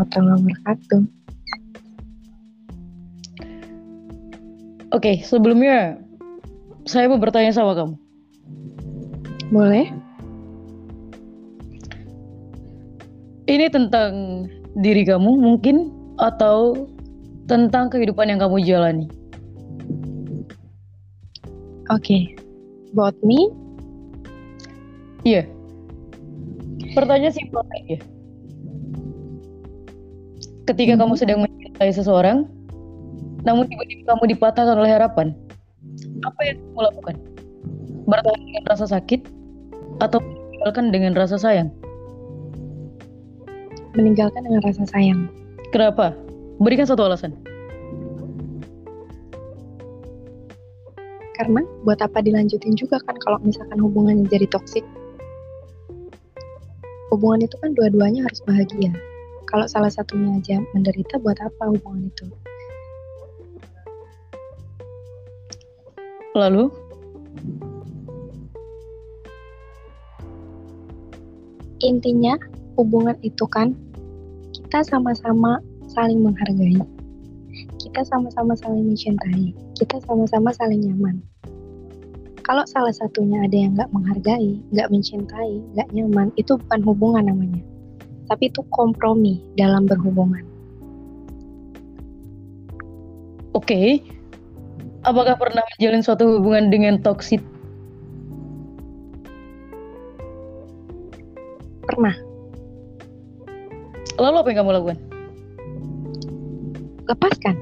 warahmatullahi wabarakatuh. Oke, sebelumnya saya mau bertanya sama kamu. Boleh? Ini tentang diri kamu mungkin atau tentang kehidupan yang kamu jalani? Oke. About me? Iya. Pertanyaan simpel aja. Ketika kamu Mhm. sedang mencintai seseorang, namun tiba-tiba kamu dipatahkan oleh harapan, apa yang kamu lakukan? Bertahan dengan rasa sakit atau meninggalkan dengan rasa sayang? Meninggalkan dengan rasa sayang. Kenapa? Berikan satu alasan. Karena buat apa dilanjutin juga kan kalau misalkan hubungannya jadi toksik. Hubungan itu kan dua-duanya harus bahagia. Kalau salah satunya aja menderita, buat apa hubungan itu? Lalu, Intinya, hubungan itu kan kita sama-sama saling menghargai. Kita sama-sama saling mencintai. Kita sama-sama saling nyaman. Kalau salah satunya ada yang nggak menghargai, nggak mencintai, nggak nyaman, itu bukan hubungan namanya. Tapi itu kompromi dalam berhubungan. oke. Apakah pernah menjalin suatu hubungan dengan toksik? Pernah Lalu apa yang kamu lakukan? lepaskan.